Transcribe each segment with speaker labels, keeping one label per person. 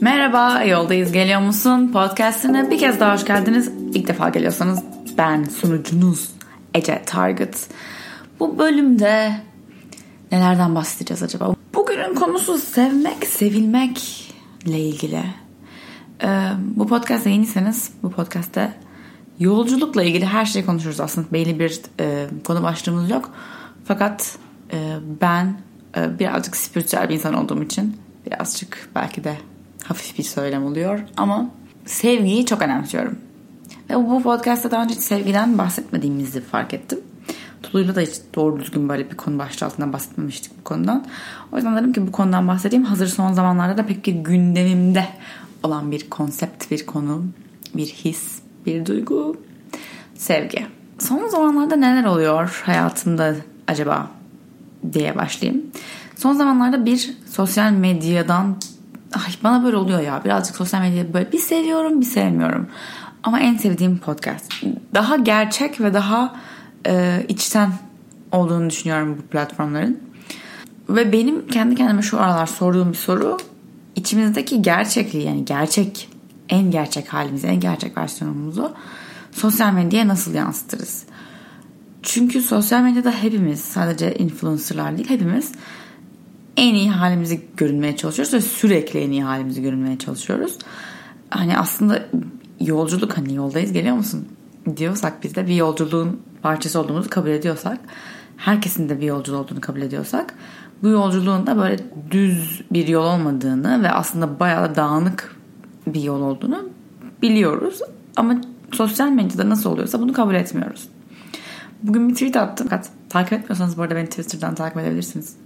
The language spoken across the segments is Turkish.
Speaker 1: Merhaba, yoldayız geliyor musun? Podcast'ine bir kez daha hoş geldiniz. İlk defa geliyorsanız ben sunucunuz Ece Target. Bu bölümde nelerden bahsedeceğiz acaba? Bugünün konusu sevmek, sevilmekle ilgili. Ee, bu podcast'a yeniyseniz bu podcast'te yolculukla ilgili her şeyi konuşuruz aslında. Belli bir e, konu başlığımız yok. Fakat e, ben e, birazcık spiritüel bir insan olduğum için birazcık belki de hafif bir söylem oluyor ama sevgiyi çok önemsiyorum. Ve bu podcast'ta daha önce sevgiden bahsetmediğimizi fark ettim. Tulu'yla da hiç doğru düzgün böyle bir konu başlığı altında bahsetmemiştik bu konudan. O yüzden dedim ki bu konudan bahsedeyim. Hazır son zamanlarda da pek bir gündemimde olan bir konsept, bir konu, bir his, bir duygu. Sevgi. Son zamanlarda neler oluyor hayatımda acaba diye başlayayım. Son zamanlarda bir sosyal medyadan ay bana böyle oluyor ya birazcık sosyal medyayı böyle bir seviyorum bir sevmiyorum. Ama en sevdiğim podcast. Daha gerçek ve daha e, içten olduğunu düşünüyorum bu platformların. Ve benim kendi kendime şu aralar sorduğum bir soru içimizdeki gerçekliği yani gerçek en gerçek halimizi en gerçek versiyonumuzu sosyal medyaya nasıl yansıtırız? Çünkü sosyal medyada hepimiz sadece influencerlar değil hepimiz en iyi halimizi görünmeye çalışıyoruz ve sürekli en iyi halimizi görünmeye çalışıyoruz. Hani aslında yolculuk hani yoldayız geliyor musun diyorsak biz de bir yolculuğun parçası olduğumuzu kabul ediyorsak herkesin de bir yolculuğu olduğunu kabul ediyorsak bu yolculuğun da böyle düz bir yol olmadığını ve aslında bayağı dağınık bir yol olduğunu biliyoruz. Ama sosyal medyada nasıl oluyorsa bunu kabul etmiyoruz. Bugün bir tweet attım. Fakat takip etmiyorsanız bu arada beni Twitter'dan takip edebilirsiniz.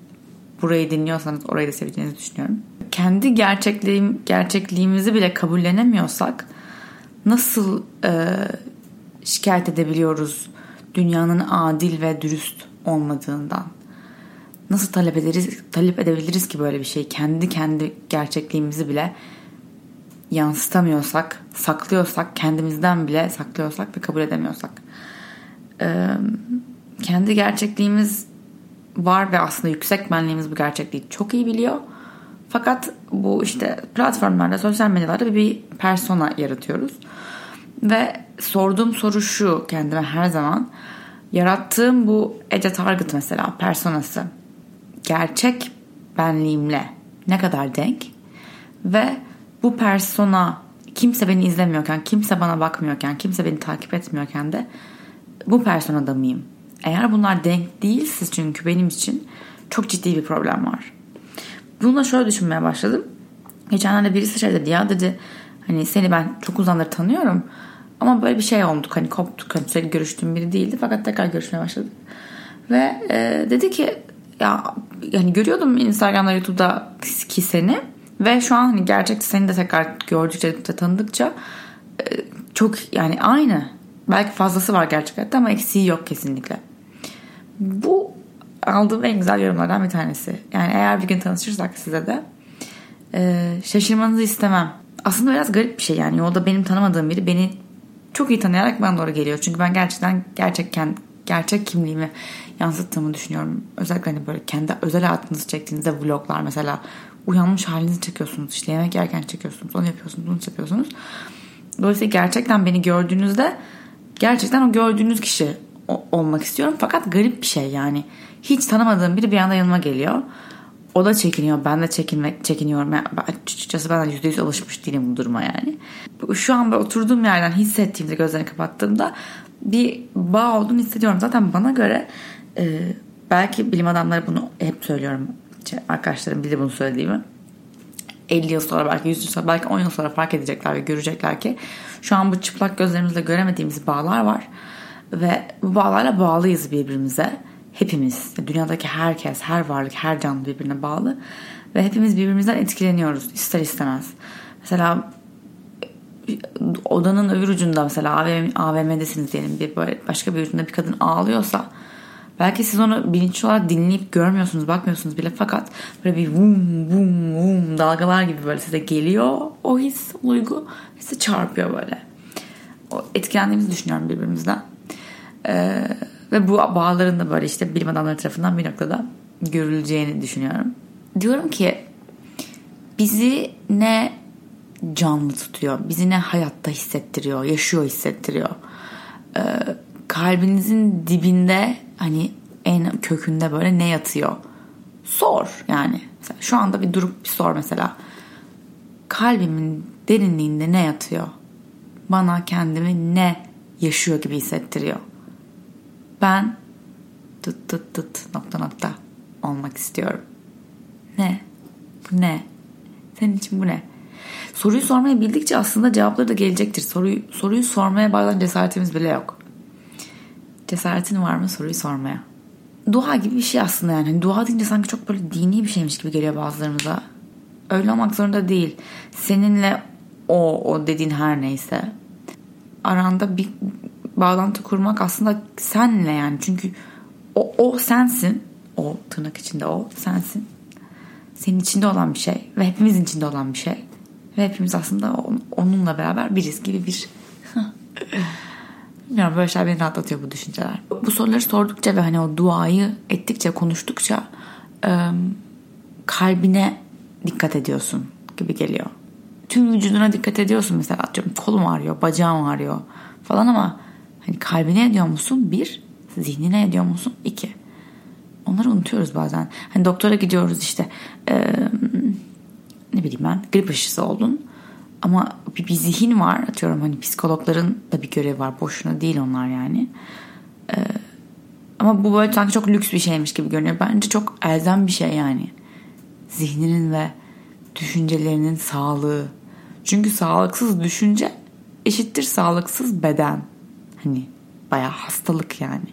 Speaker 1: Burayı dinliyorsanız orayı da seveceğinizi düşünüyorum. Kendi gerçekliğim, gerçekliğimizi bile kabullenemiyorsak nasıl e, şikayet edebiliyoruz dünyanın adil ve dürüst olmadığından? Nasıl talep ederiz, talep edebiliriz ki böyle bir şey? Kendi kendi gerçekliğimizi bile yansıtamıyorsak, saklıyorsak, kendimizden bile saklıyorsak ve kabul edemiyorsak. Ee, kendi gerçekliğimiz var ve aslında yüksek benliğimiz bu gerçekliği çok iyi biliyor. Fakat bu işte platformlarda, sosyal medyalarda bir persona yaratıyoruz. Ve sorduğum soru şu kendime her zaman. Yarattığım bu Ece Target mesela personası gerçek benliğimle ne kadar denk ve bu persona kimse beni izlemiyorken, kimse bana bakmıyorken, kimse beni takip etmiyorken de bu personada mıyım? Eğer bunlar denk değilse çünkü benim için çok ciddi bir problem var. Bununla şöyle düşünmeye başladım. Geçenlerde birisi şey dedi ya dedi hani seni ben çok uzandır tanıyorum ama böyle bir şey olduk hani koptuk hani sürekli görüştüğüm biri değildi fakat tekrar görüşmeye başladık. Ve e, dedi ki ya yani görüyordum Instagram'da YouTube'da ki seni ve şu an hani gerçekten seni de tekrar gördükçe de tanıdıkça e, çok yani aynı. Belki fazlası var gerçekten ama eksiği yok kesinlikle. Bu aldığım en güzel yorumlardan bir tanesi. Yani eğer bir gün tanışırsak size de e, şaşırmanızı istemem. Aslında biraz garip bir şey yani yolda benim tanımadığım biri beni çok iyi tanıyarak bana doğru geliyor. Çünkü ben gerçekten gerçekten gerçek kimliğimi yansıttığımı düşünüyorum. Özellikle hani böyle kendi özel hayatınızı çektiğinizde vloglar mesela uyanmış halinizi çekiyorsunuz. İşte yemek yerken çekiyorsunuz. Onu yapıyorsunuz, bunu yapıyorsunuz. Dolayısıyla gerçekten beni gördüğünüzde gerçekten o gördüğünüz kişi olmak istiyorum. Fakat garip bir şey yani. Hiç tanımadığım biri bir anda yanıma geliyor. O da çekiniyor. Ben de çekinmek, çekiniyorum. Yani açıkçası ben yüzde yüz alışmış değilim bu duruma yani. Şu an ben oturduğum yerden hissettiğimde gözlerini kapattığımda bir bağ olduğunu hissediyorum. Zaten bana göre e, belki bilim adamları bunu hep söylüyorum. Arkadaşlarım bilir bunu söylediğimi. 50 yıl sonra belki 100 yıl sonra belki 10 yıl sonra fark edecekler ve görecekler ki şu an bu çıplak gözlerimizle göremediğimiz bağlar var ve bu bağlarla bağlıyız birbirimize. Hepimiz, dünyadaki herkes, her varlık, her canlı birbirine bağlı. Ve hepimiz birbirimizden etkileniyoruz ister istemez. Mesela odanın öbür ucunda mesela AVM, AVM'desiniz diyelim. Bir böyle başka bir ucunda bir kadın ağlıyorsa belki siz onu bilinçli olarak dinleyip görmüyorsunuz bakmıyorsunuz bile. Fakat böyle bir vum vum vum dalgalar gibi böyle size geliyor o his duygu. Size çarpıyor böyle. O etkilendiğimizi düşünüyorum birbirimizden ee, ve bu bağların da böyle işte bilim adamları tarafından bir noktada görüleceğini düşünüyorum diyorum ki bizi ne canlı tutuyor? Bizi ne hayatta hissettiriyor, yaşıyor hissettiriyor? Ee, kalbinizin dibinde hani en kökünde böyle ne yatıyor? Sor yani. Şu anda bir durup bir sor mesela. Kalbimin derinliğinde ne yatıyor? Bana kendimi ne yaşıyor gibi hissettiriyor? Ben tıt tıt tıt nokta nokta olmak istiyorum. Ne? Ne? Senin için bu ne? Soruyu sormayı bildikçe aslında cevapları da gelecektir. Soruyu, soruyu sormaya bazen cesaretimiz bile yok. Cesaretin var mı soruyu sormaya? Dua gibi bir şey aslında yani. Hani dua deyince sanki çok böyle dini bir şeymiş gibi geliyor bazılarımıza. Öyle olmak zorunda değil. Seninle o, o dediğin her neyse. Aranda bir bağlantı kurmak aslında senle yani. Çünkü o, o sensin. O tırnak içinde o sensin. Senin içinde olan bir şey. Ve hepimizin içinde olan bir şey. Ve hepimiz aslında onunla beraber biriz gibi bir Bilmiyorum böyle şeyler beni rahatlatıyor bu düşünceler. Bu soruları sordukça ve hani o duayı ettikçe konuştukça kalbine dikkat ediyorsun gibi geliyor. Tüm vücuduna dikkat ediyorsun mesela atıyorum kolum ağrıyor, bacağım ağrıyor falan ama hani kalbine ediyor musun? Bir, zihnine ediyor musun? İki. Onları unutuyoruz bazen. Hani doktora gidiyoruz işte e, ne bileyim ben grip aşısı oldun. Ama bir, bir zihin var atıyorum hani psikologların da bir görevi var. Boşuna değil onlar yani. Ee, ama bu böyle sanki çok lüks bir şeymiş gibi görünüyor. Bence çok elzem bir şey yani. Zihninin ve düşüncelerinin sağlığı. Çünkü sağlıksız düşünce eşittir sağlıksız beden. Hani bayağı hastalık yani.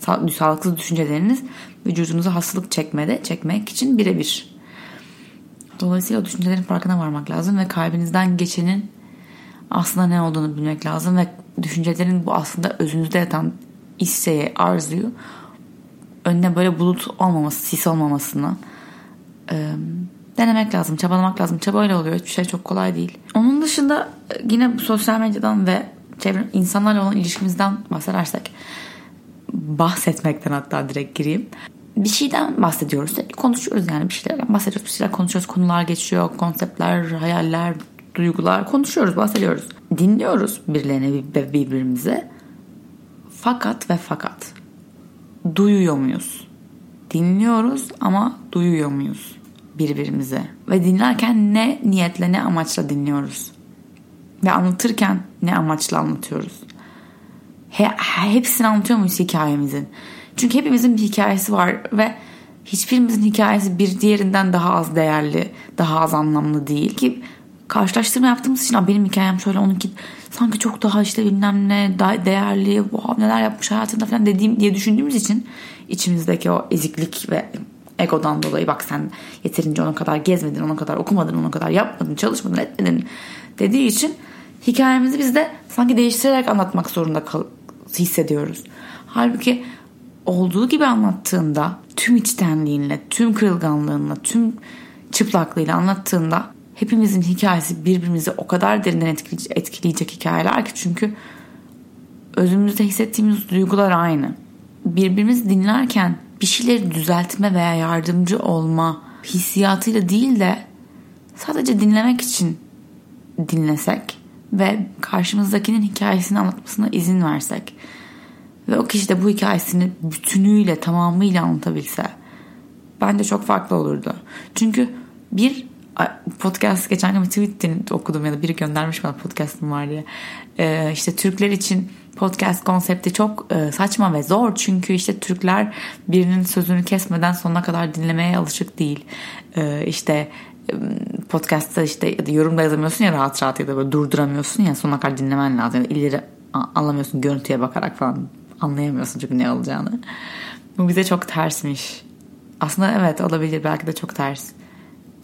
Speaker 1: Sa- sağlıksız düşünceleriniz vücudunuza hastalık çekmede çekmek için birebir. Dolayısıyla o düşüncelerin farkına varmak lazım ve kalbinizden geçenin aslında ne olduğunu bilmek lazım ve düşüncelerin bu aslında özünüzde yatan isteği, arzuyu önüne böyle bulut olmaması, sis olmamasını e, denemek lazım, çabalamak lazım. Çabayla oluyor. Hiçbir şey çok kolay değil. Onun dışında yine sosyal medyadan ve çevre, insanlarla olan ilişkimizden bahsedersek bahsetmekten hatta direkt gireyim bir şeyden bahsediyoruz. Konuşuyoruz yani bir şeylerden bahsediyoruz. Bir şeyler konuşuyoruz. Konular geçiyor. Konseptler, hayaller, duygular konuşuyoruz, bahsediyoruz. Dinliyoruz birilerine ve birbirimize. Fakat ve fakat duyuyor muyuz? Dinliyoruz ama duyuyor muyuz birbirimize? Ve dinlerken ne niyetle, ne amaçla dinliyoruz? Ve anlatırken ne amaçla anlatıyoruz? He, hepsini anlatıyor muyuz hikayemizin? Çünkü hepimizin bir hikayesi var ve hiçbirimizin hikayesi bir diğerinden daha az değerli, daha az anlamlı değil ki karşılaştırma yaptığımız için benim hikayem şöyle onunki sanki çok daha işte bilmem ne daha değerli wow, neler yapmış hayatında falan dediğim diye düşündüğümüz için içimizdeki o eziklik ve egodan dolayı bak sen yeterince ona kadar gezmedin, ona kadar okumadın, ona kadar yapmadın, çalışmadın, etmedin dediği için hikayemizi biz de sanki değiştirerek anlatmak zorunda kal- hissediyoruz. Halbuki olduğu gibi anlattığında tüm içtenliğinle, tüm kırılganlığınla, tüm çıplaklığıyla anlattığında hepimizin hikayesi birbirimizi o kadar derinden etkileyecek, hikayeler ki çünkü özümüzde hissettiğimiz duygular aynı. Birbirimizi dinlerken bir şeyleri düzeltme veya yardımcı olma hissiyatıyla değil de sadece dinlemek için dinlesek ve karşımızdakinin hikayesini anlatmasına izin versek ve o kişi de bu hikayesini bütünüyle tamamıyla anlatabilse bence çok farklı olurdu. Çünkü bir podcast geçen gün bir tweet okudum ya da biri göndermiş bana podcastım var diye. Ee, işte Türkler için podcast konsepti çok e, saçma ve zor çünkü işte Türkler birinin sözünü kesmeden sonuna kadar dinlemeye alışık değil. Ee, işte podcast'ta işte ya da yorumda yazamıyorsun ya rahat rahat ya da böyle durduramıyorsun ya sonuna kadar dinlemen lazım. Ya da anlamıyorsun görüntüye bakarak falan anlayamıyorsun çünkü ne olacağını. Bu bize çok tersmiş. Aslında evet olabilir belki de çok ters.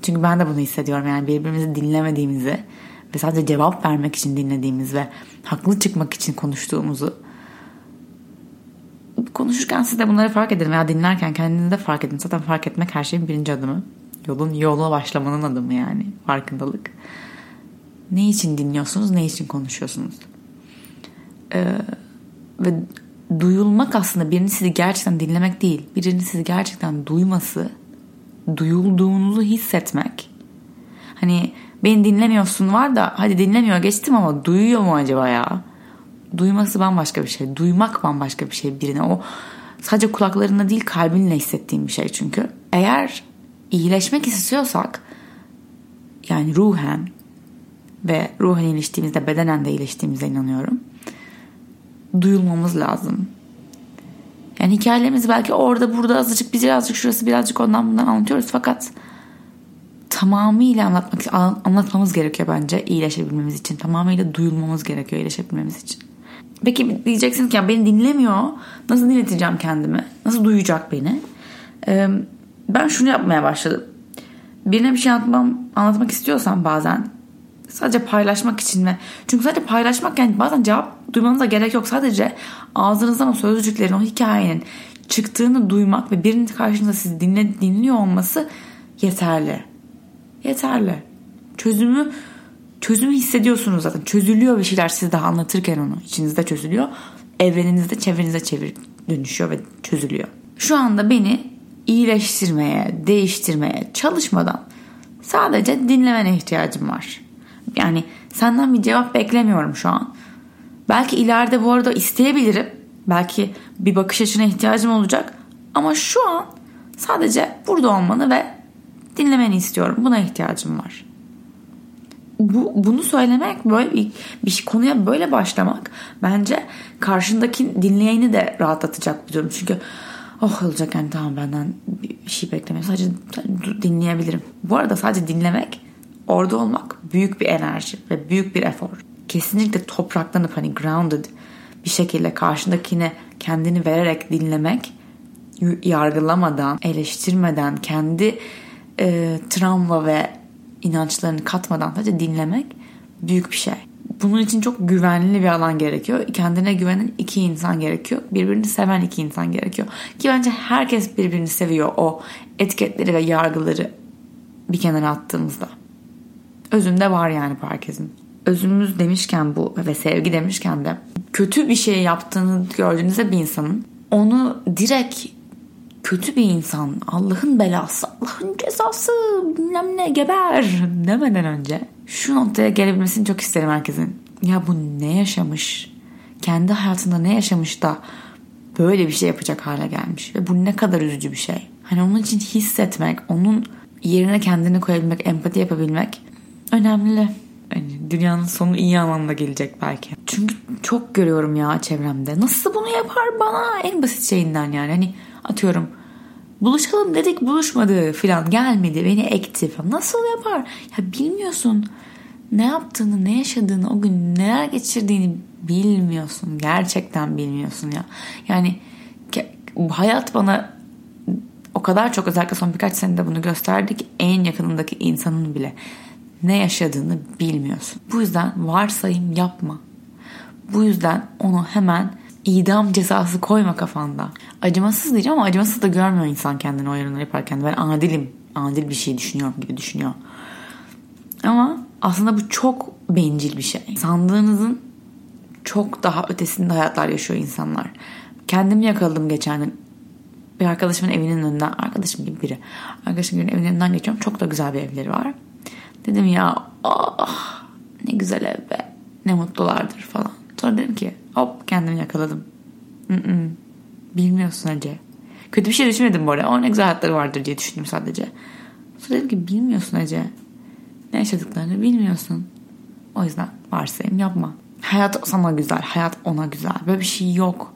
Speaker 1: Çünkü ben de bunu hissediyorum yani birbirimizi dinlemediğimizi ve sadece cevap vermek için dinlediğimiz ve haklı çıkmak için konuştuğumuzu konuşurken siz de bunları fark edin veya dinlerken kendinizi de fark edin. Zaten fark etmek her şeyin birinci adımı. Yolun yola başlamanın adımı yani farkındalık. Ne için dinliyorsunuz, ne için konuşuyorsunuz? Ee, ve duyulmak aslında birini sizi gerçekten dinlemek değil. Birinin sizi gerçekten duyması, duyulduğunuzu hissetmek. Hani beni dinlemiyorsun var da hadi dinlemiyor geçtim ama duyuyor mu acaba ya? Duyması bambaşka bir şey. Duymak bambaşka bir şey birine. O sadece kulaklarında değil kalbinle hissettiğim bir şey çünkü. Eğer iyileşmek istiyorsak yani ruhen ve ruhen iyileştiğimizde bedenen de iyileştiğimize inanıyorum. Duyulmamız lazım. Yani hikayelerimizi belki orada burada azıcık birazcık şurası birazcık ondan bundan anlatıyoruz fakat tamamıyla anlatmak anlatmamız gerekiyor bence iyileşebilmemiz için. Tamamıyla duyulmamız gerekiyor iyileşebilmemiz için. Peki diyeceksiniz ki ya beni dinlemiyor. Nasıl dinleteceğim kendimi? Nasıl duyacak beni? Ee, ben şunu yapmaya başladım. Birine bir şey anlatmam, anlatmak istiyorsam bazen sadece paylaşmak için ve çünkü sadece paylaşmak yani bazen cevap duymanıza gerek yok. Sadece ağzınızdan o sözcüklerin, o hikayenin çıktığını duymak ve birinin karşınızda sizi dinle, dinliyor olması yeterli. Yeterli. Çözümü çözümü hissediyorsunuz zaten. Çözülüyor bir şeyler siz daha anlatırken onu. içinizde çözülüyor. Evreninizde çevrenize çevir dönüşüyor ve çözülüyor. Şu anda beni iyileştirmeye, değiştirmeye çalışmadan sadece dinlemene ihtiyacım var. Yani senden bir cevap beklemiyorum şu an. Belki ileride bu arada isteyebilirim. Belki bir bakış açına ihtiyacım olacak. Ama şu an sadece burada olmanı ve dinlemeni istiyorum. Buna ihtiyacım var. Bu, bunu söylemek böyle bir, bir konuya böyle başlamak bence karşındaki dinleyeni de rahatlatacak bir durum. Çünkü oh olacak yani tamam benden bir şey beklemiyorum. Sadece dinleyebilirim. Bu arada sadece dinlemek orada olmak büyük bir enerji ve büyük bir efor. Kesinlikle topraklanıp hani grounded bir şekilde karşındakine kendini vererek dinlemek yargılamadan, eleştirmeden, kendi e, travma ve inançlarını katmadan sadece dinlemek büyük bir şey. Bunun için çok güvenli bir alan gerekiyor. Kendine güvenen iki insan gerekiyor. Birbirini seven iki insan gerekiyor. Ki bence herkes birbirini seviyor o etiketleri ve yargıları bir kenara attığımızda. Özünde var yani bu herkesin. Özümüz demişken bu ve sevgi demişken de kötü bir şey yaptığını gördüğünüzde bir insanın onu direkt kötü bir insan, Allah'ın belası, Allah'ın cezası, bilmem ne geber demeden önce şu noktaya gelebilmesini çok isterim herkesin. Ya bu ne yaşamış? Kendi hayatında ne yaşamış da böyle bir şey yapacak hale gelmiş ve bu ne kadar üzücü bir şey. Hani onun için hissetmek, onun yerine kendini koyabilmek, empati yapabilmek önemli. Yani dünyanın sonu iyi anlamda gelecek belki. Çünkü çok görüyorum ya çevremde. Nasıl bunu yapar bana? En basit şeyinden yani. Hani atıyorum buluşalım dedik buluşmadı filan gelmedi beni ekti falan. Nasıl yapar? Ya bilmiyorsun ne yaptığını ne yaşadığını o gün neler geçirdiğini bilmiyorsun. Gerçekten bilmiyorsun ya. Yani hayat bana o kadar çok özellikle son birkaç senede bunu gösterdi ki en yakınındaki insanın bile ne yaşadığını bilmiyorsun. Bu yüzden varsayım yapma. Bu yüzden onu hemen idam cezası koyma kafanda. Acımasız diyeceğim ama acımasız da görmüyor insan kendini o yarınları yaparken. Ben adilim, adil bir şey düşünüyorum gibi düşünüyor. Ama aslında bu çok bencil bir şey. Sandığınızın çok daha ötesinde hayatlar yaşıyor insanlar. Kendimi yakaladım geçen gün. Bir arkadaşımın evinin önünden, arkadaşım gibi biri. Arkadaşımın evinin önünden geçiyorum. Çok da güzel bir evleri var. Dedim ya oh, ne güzel ev be. Ne mutlulardır falan. Sonra dedim ki hop kendimi yakaladım. Bilmiyorsun Ece. Kötü bir şey düşünmedim bu arada. O ne güzel hayatları vardır diye düşündüm sadece. Sonra dedim ki bilmiyorsun Ece. Ne yaşadıklarını bilmiyorsun. O yüzden varsayım yapma. Hayat sana güzel. Hayat ona güzel. Böyle bir şey yok.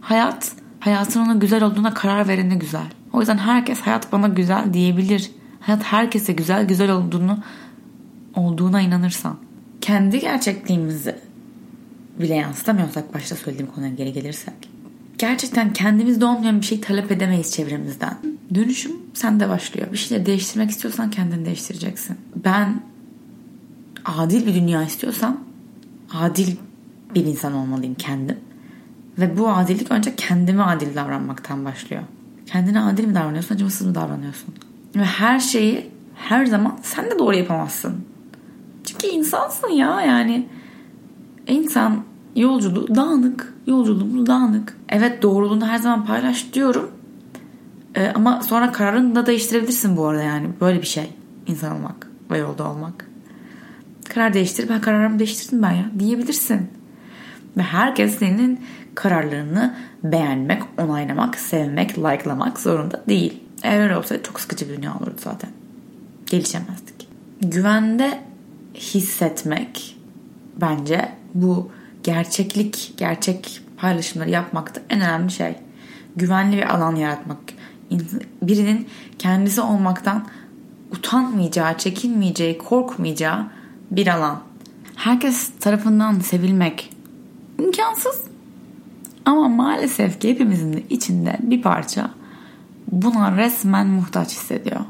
Speaker 1: Hayat hayatın ona güzel olduğuna karar verene güzel. O yüzden herkes hayat bana güzel diyebilir. Hayat herkese güzel güzel olduğunu olduğuna inanırsan. Kendi gerçekliğimizi bile yansıtamıyorsak başta söylediğim konuya geri gelirsek. Gerçekten kendimizde olmayan bir şey talep edemeyiz çevremizden. Dönüşüm sende başlıyor. Bir şeyleri değiştirmek istiyorsan kendini değiştireceksin. Ben adil bir dünya istiyorsam adil bir insan olmalıyım kendim. Ve bu adillik önce kendime adil davranmaktan başlıyor. Kendine adil mi davranıyorsun, acımasız mı davranıyorsun? Ve her şeyi her zaman sen de doğru yapamazsın. Çünkü insansın ya yani. İnsan yolculuğu dağınık. Yolculuğumuz dağınık. Evet doğruluğunu her zaman paylaş diyorum. Ee, ama sonra kararını da değiştirebilirsin bu arada yani. Böyle bir şey. insan olmak ve yolda olmak. Karar değiştir. Ben kararımı değiştirdim ben ya diyebilirsin. Ve herkes senin kararlarını beğenmek, onaylamak, sevmek, likelamak zorunda değil. Eğer öyle olsaydı çok sıkıcı bir dünya olurdu zaten. Gelişemezdik. Güvende hissetmek bence bu gerçeklik, gerçek paylaşımları yapmakta en önemli şey. Güvenli bir alan yaratmak. Birinin kendisi olmaktan utanmayacağı, çekinmeyeceği, korkmayacağı bir alan. Herkes tarafından sevilmek imkansız. Ama maalesef ki hepimizin de içinde bir parça buna resmen muhtaç hissediyor.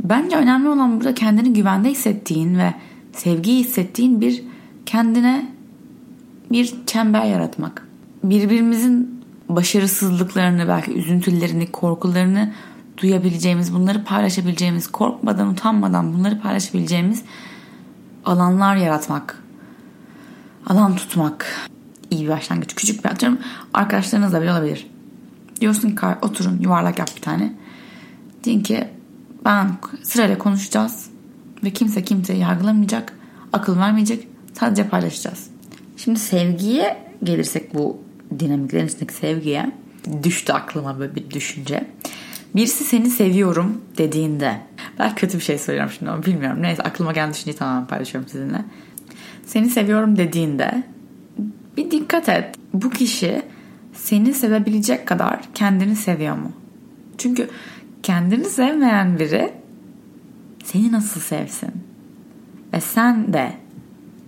Speaker 1: Bence önemli olan burada kendini güvende hissettiğin ve sevgiyi hissettiğin bir kendine bir çember yaratmak. Birbirimizin başarısızlıklarını, belki üzüntülerini, korkularını duyabileceğimiz, bunları paylaşabileceğimiz, korkmadan, utanmadan bunları paylaşabileceğimiz alanlar yaratmak. Alan tutmak. iyi bir başlangıç. Küçük bir atıyorum. Arkadaşlarınızla bile olabilir. Diyorsun ki oturun yuvarlak yap bir tane. Deyin ki ben sırayla konuşacağız ve kimse kimseyi yargılamayacak, akıl vermeyecek, sadece paylaşacağız. Şimdi sevgiye gelirsek bu dinamiklerin içindeki sevgiye düştü aklıma böyle bir düşünce. Birisi seni seviyorum dediğinde belki kötü bir şey söylüyorum şimdi ama bilmiyorum. Neyse aklıma gelen düşünceyi tamamen paylaşıyorum sizinle. Seni seviyorum dediğinde bir dikkat et. Bu kişi seni sevebilecek kadar kendini seviyor mu? Çünkü kendini sevmeyen biri seni nasıl sevsin? Ve sen de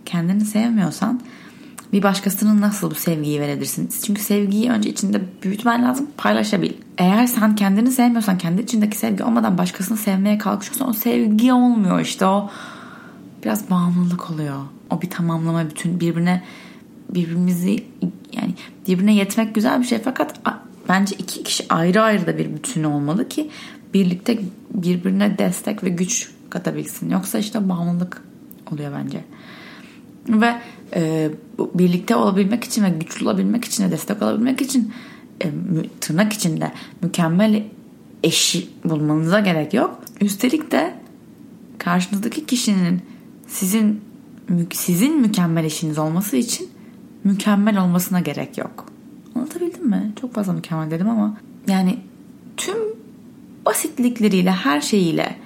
Speaker 1: kendini sevmiyorsan bir başkasının nasıl bu sevgiyi verebilirsin? Çünkü sevgiyi önce içinde büyütmen lazım, paylaşabil. Eğer sen kendini sevmiyorsan, kendi içindeki sevgi olmadan başkasını sevmeye kalkışıyorsan o sevgi olmuyor işte o biraz bağımlılık oluyor. O bir tamamlama bütün birbirine birbirimizi yani birbirine yetmek güzel bir şey fakat bence iki kişi ayrı ayrı da bir bütün olmalı ki birlikte birbirine destek ve güç katabilsin. Yoksa işte bağımlılık oluyor bence. Ve e, birlikte olabilmek için ve güçlü olabilmek için ve destek olabilmek için e, tırnak içinde mükemmel eşi bulmanıza gerek yok. Üstelik de karşınızdaki kişinin sizin sizin mükemmel eşiniz olması için mükemmel olmasına gerek yok. Anlatabildim mi? Çok fazla mükemmel dedim ama yani tüm basitlikleriyle her şeyiyle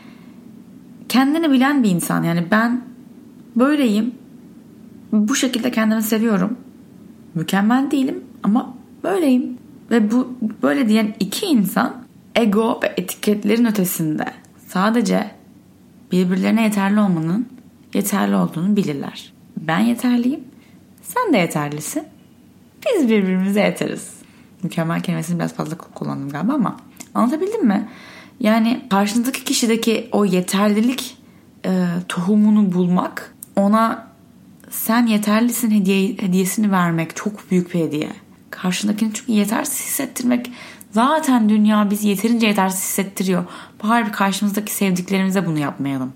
Speaker 1: kendini bilen bir insan yani ben böyleyim bu şekilde kendimi seviyorum mükemmel değilim ama böyleyim ve bu böyle diyen iki insan ego ve etiketlerin ötesinde sadece birbirlerine yeterli olmanın yeterli olduğunu bilirler. Ben yeterliyim, sen de yeterlisin. Biz birbirimize yeteriz. Mükemmel kelimesini biraz fazla kullandım galiba ama anlatabildim mi? Yani karşınızdaki kişideki o yeterlilik e, tohumunu bulmak, ona sen yeterlisin hediye, hediyesini vermek çok büyük bir hediye. Karşındakini çünkü yetersiz hissettirmek zaten dünya bizi yeterince yetersiz hissettiriyor. Bari karşımızdaki sevdiklerimize bunu yapmayalım.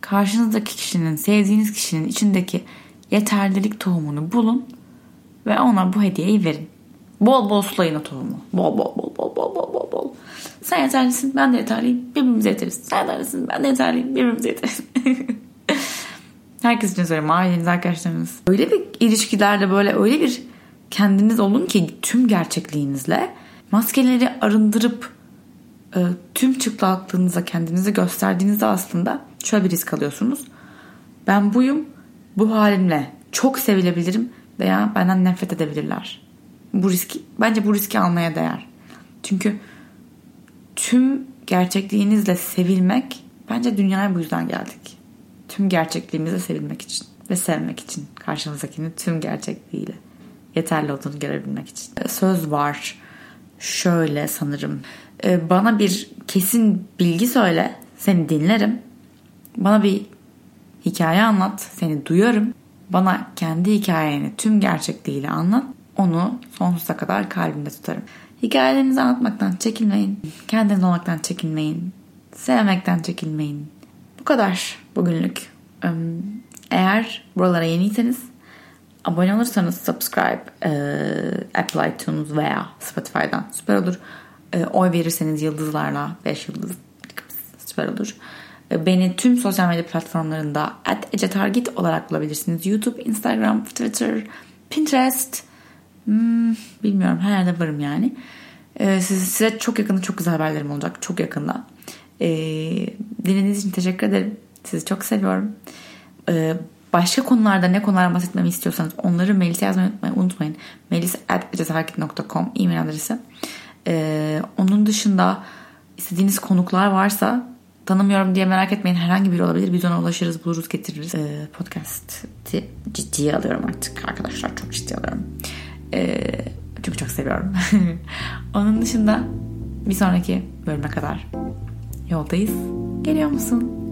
Speaker 1: Karşınızdaki kişinin, sevdiğiniz kişinin içindeki yeterlilik tohumunu bulun ve ona bu hediyeyi verin. Bol bol sulayın o tohumu. Bol bol bol bol bol bol bol bol. Sen yeterlisin ben de yeterliyim. Birbirimize yeteriz. Sen yeterlisin ben de yeterliyim. Birbirimize yeteriz. Herkes için söylüyorum. Aileniz, arkadaşlarınız. Öyle bir ilişkilerde böyle öyle bir kendiniz olun ki tüm gerçekliğinizle maskeleri arındırıp e, tüm çıplaklığınıza kendinizi gösterdiğinizde aslında şöyle bir risk alıyorsunuz. Ben buyum, bu halimle çok sevilebilirim veya benden nefret edebilirler. Bu riski, bence bu riski almaya değer. Çünkü tüm gerçekliğinizle sevilmek bence dünyaya bu yüzden geldik. Tüm gerçekliğimizle sevilmek için ve sevmek için karşımızdakini tüm gerçekliğiyle yeterli olduğunu görebilmek için. Söz var şöyle sanırım. Ee, bana bir kesin bilgi söyle, seni dinlerim. Bana bir hikaye anlat, seni duyarım. Bana kendi hikayeni tüm gerçekliğiyle anlat. Onu sonsuza kadar kalbimde tutarım. Hikayelerinizi anlatmaktan çekinmeyin. Kendiniz olmaktan çekinmeyin. Sevmekten çekinmeyin. Bu kadar bugünlük. Eğer buralara yeniyseniz abone olursanız subscribe e, Apple iTunes veya Spotify'dan süper olur. E, oy verirseniz yıldızlarla 5 yıldız süper olur. E, beni tüm sosyal medya platformlarında @ecetargit olarak bulabilirsiniz. YouTube, Instagram, Twitter, Pinterest. Hmm, bilmiyorum her yerde varım yani. Ee, size, size çok yakında çok güzel haberlerim olacak. Çok yakında. Ee, dinlediğiniz için teşekkür ederim. Sizi çok seviyorum. Ee, başka konularda ne konulardan bahsetmemi istiyorsanız onları mailse yazmayı unutmayın. melis.ecetargit.com e-mail adresi. Ee, onun dışında istediğiniz konuklar varsa tanımıyorum diye merak etmeyin. Herhangi biri olabilir. Biz ona ulaşırız, buluruz, getiririz. Ee, podcast'i ciddiye alıyorum artık arkadaşlar. Çok ciddiye alıyorum. Ee, çünkü çok seviyorum. Onun dışında bir sonraki bölüme kadar yoldayız. Geliyor musun?